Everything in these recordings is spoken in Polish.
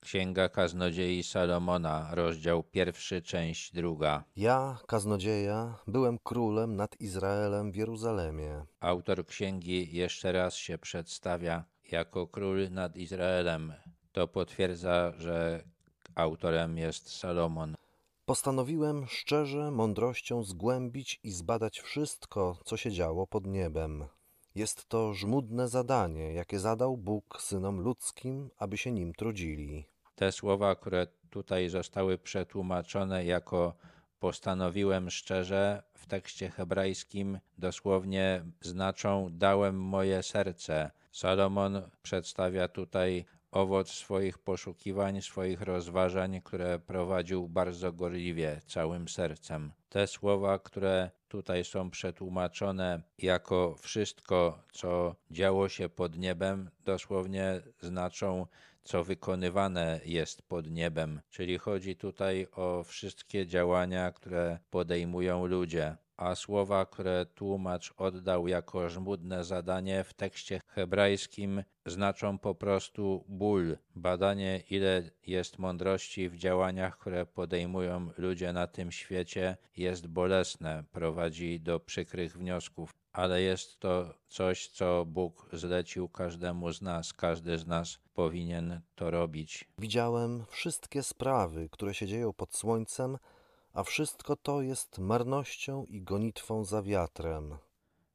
Księga Kaznodziei Salomona, rozdział pierwszy, część druga. Ja, kaznodzieja, byłem królem nad Izraelem w Jeruzalemie. Autor księgi jeszcze raz się przedstawia jako król nad Izraelem. To potwierdza, że autorem jest Salomon. Postanowiłem szczerze mądrością zgłębić i zbadać wszystko, co się działo pod niebem. Jest to żmudne zadanie, jakie zadał Bóg synom ludzkim, aby się nim trudzili. Te słowa, które tutaj zostały przetłumaczone jako postanowiłem szczerze, w tekście hebrajskim dosłownie znaczą dałem moje serce. Salomon przedstawia tutaj owoc swoich poszukiwań, swoich rozważań, które prowadził bardzo gorliwie, całym sercem. Te słowa, które tutaj są przetłumaczone jako wszystko, co działo się pod niebem, dosłownie znaczą co wykonywane jest pod niebem, czyli chodzi tutaj o wszystkie działania, które podejmują ludzie a słowa, które tłumacz oddał jako żmudne zadanie w tekście hebrajskim znaczą po prostu ból. Badanie, ile jest mądrości w działaniach, które podejmują ludzie na tym świecie, jest bolesne, prowadzi do przykrych wniosków ale jest to coś, co Bóg zlecił każdemu z nas. Każdy z nas powinien to robić. Widziałem wszystkie sprawy, które się dzieją pod słońcem, a wszystko to jest marnością i gonitwą za wiatrem.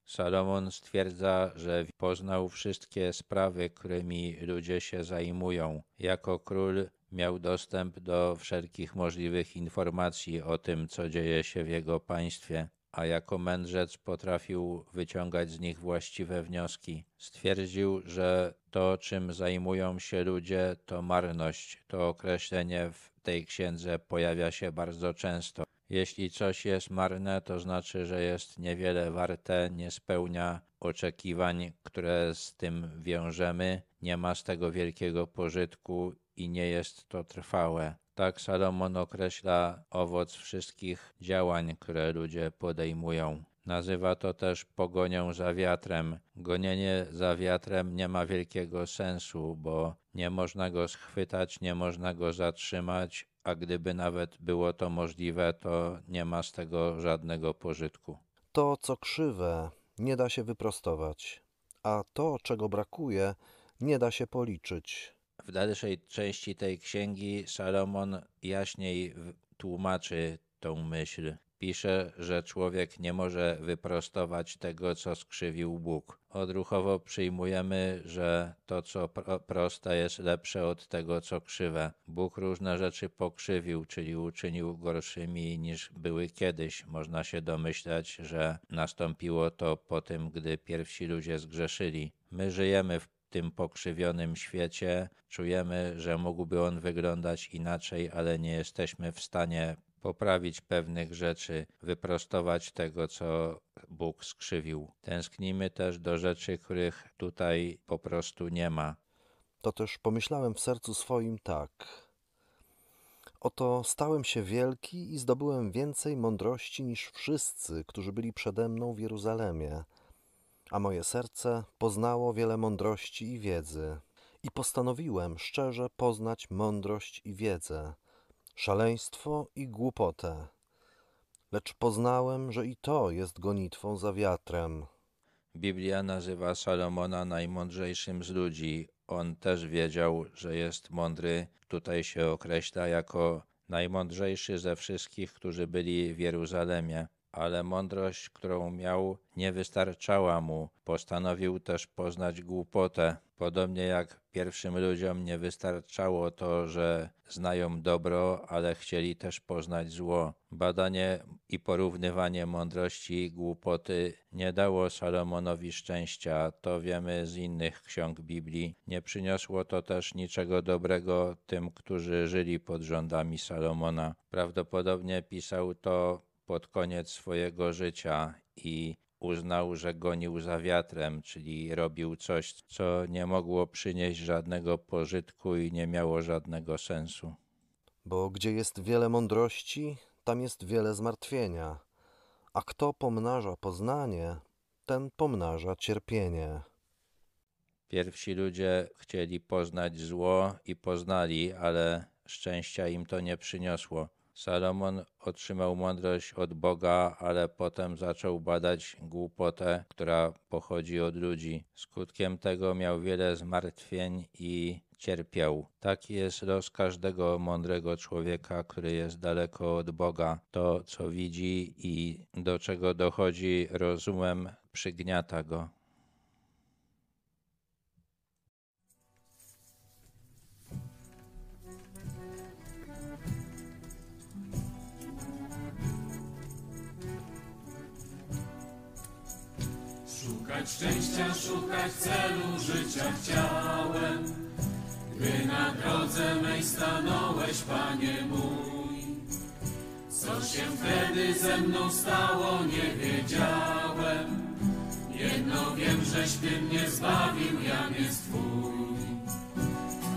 Salomon stwierdza, że poznał wszystkie sprawy, którymi ludzie się zajmują. Jako król miał dostęp do wszelkich możliwych informacji o tym, co dzieje się w jego państwie a jako mędrzec potrafił wyciągać z nich właściwe wnioski. Stwierdził, że to, czym zajmują się ludzie, to marność. To określenie w tej księdze pojawia się bardzo często. Jeśli coś jest marne, to znaczy, że jest niewiele warte, nie spełnia oczekiwań, które z tym wiążemy, nie ma z tego wielkiego pożytku i nie jest to trwałe. Tak Salomon określa owoc wszystkich działań, które ludzie podejmują. Nazywa to też pogonią za wiatrem. Gonienie za wiatrem nie ma wielkiego sensu, bo nie można go schwytać, nie można go zatrzymać, a gdyby nawet było to możliwe, to nie ma z tego żadnego pożytku. To, co krzywe, nie da się wyprostować, a to, czego brakuje, nie da się policzyć. W dalszej części tej księgi Salomon jaśniej tłumaczy tą myśl. Pisze, że człowiek nie może wyprostować tego, co skrzywił Bóg. Odruchowo przyjmujemy, że to, co proste, jest lepsze od tego, co krzywe. Bóg różne rzeczy pokrzywił, czyli uczynił gorszymi niż były kiedyś. Można się domyślać, że nastąpiło to po tym, gdy pierwsi ludzie zgrzeszyli. My żyjemy w tym pokrzywionym świecie czujemy, że mógłby on wyglądać inaczej, ale nie jesteśmy w stanie poprawić pewnych rzeczy, wyprostować tego, co Bóg skrzywił. Tęsknimy też do rzeczy, których tutaj po prostu nie ma. To też pomyślałem w sercu swoim tak. Oto stałem się wielki i zdobyłem więcej mądrości niż wszyscy, którzy byli przede mną w Jeruzalemie a moje serce poznało wiele mądrości i wiedzy. I postanowiłem szczerze poznać mądrość i wiedzę, szaleństwo i głupotę. Lecz poznałem, że i to jest gonitwą za wiatrem. Biblia nazywa Salomona najmądrzejszym z ludzi. On też wiedział, że jest mądry. Tutaj się określa jako najmądrzejszy ze wszystkich, którzy byli w Jeruzalemie ale mądrość, którą miał, nie wystarczała mu. Postanowił też poznać głupotę. Podobnie jak pierwszym ludziom nie wystarczało to, że znają dobro, ale chcieli też poznać zło. Badanie i porównywanie mądrości i głupoty nie dało Salomonowi szczęścia, to wiemy z innych ksiąg Biblii. Nie przyniosło to też niczego dobrego tym, którzy żyli pod rządami Salomona. Prawdopodobnie pisał to pod koniec swojego życia i uznał, że gonił za wiatrem, czyli robił coś, co nie mogło przynieść żadnego pożytku i nie miało żadnego sensu. Bo gdzie jest wiele mądrości, tam jest wiele zmartwienia, a kto pomnaża poznanie, ten pomnaża cierpienie. Pierwsi ludzie chcieli poznać zło i poznali, ale szczęścia im to nie przyniosło. Salomon otrzymał mądrość od Boga, ale potem zaczął badać głupotę, która pochodzi od ludzi. Skutkiem tego miał wiele zmartwień i cierpiał. Tak jest los każdego mądrego człowieka, który jest daleko od Boga. To, co widzi i do czego dochodzi rozumem, przygniata go. Szczęścia, szukać celu życia chciałem, gdy na drodze mej stanąłeś, Panie mój. Co się wtedy ze mną stało, nie wiedziałem. Jedno wiem, żeś Ty mnie zbawił, Jan jest Twój.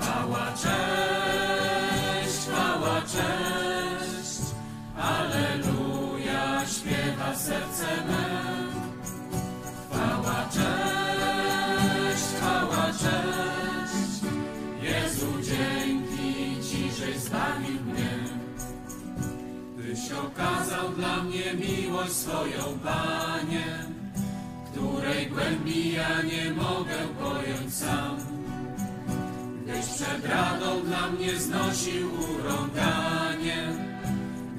Chwała, cześć, chwała, cześć, okazał dla mnie miłość swoją, Panie, której głębi ja nie mogę pojąć sam. Gdyś przed radą dla mnie znosił urąganie,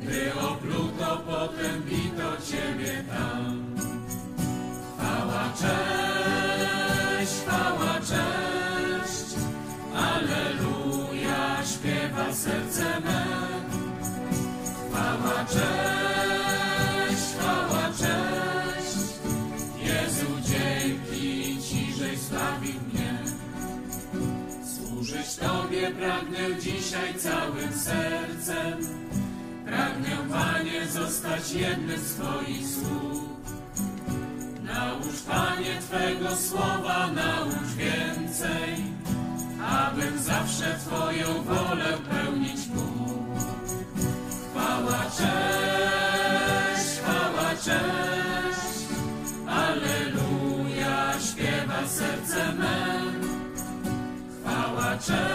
gdy opluto, potem bito Ciebie Pragnę dzisiaj całym sercem, pragnę, Panie, zostać jednym z Twoich słów. Naucz, Panie, Twego słowa, naucz więcej, abym zawsze Twoją wolę pełnić mógł. Chwała, cześć, chwała, cześć, Alleluja, śpiewa serce me. Chwała, cześć,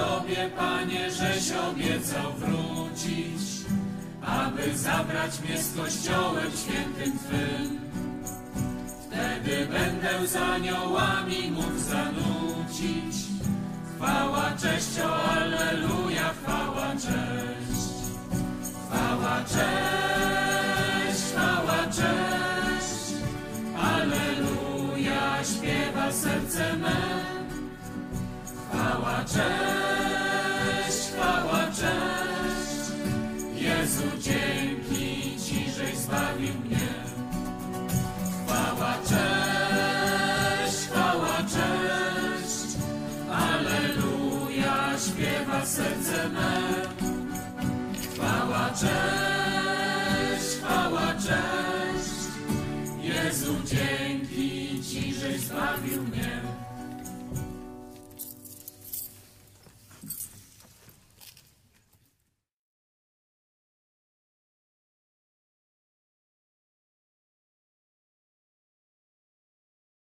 Tobie, Panie, żeś obiecał wrócić, aby zabrać mnie z Kościołem świętym Twym. Wtedy będę z aniołami mógł zanucić. Chwała, cześć, o Alleluja, chwała, cześć. Chwała, cześć, chwała, cześć. Alleluja, śpiewa serce me. Chwała, cześć, serce me. Chwała, cześć, chwała, cześć. Jezu, dzięki Ci, żeś zbawił mnie.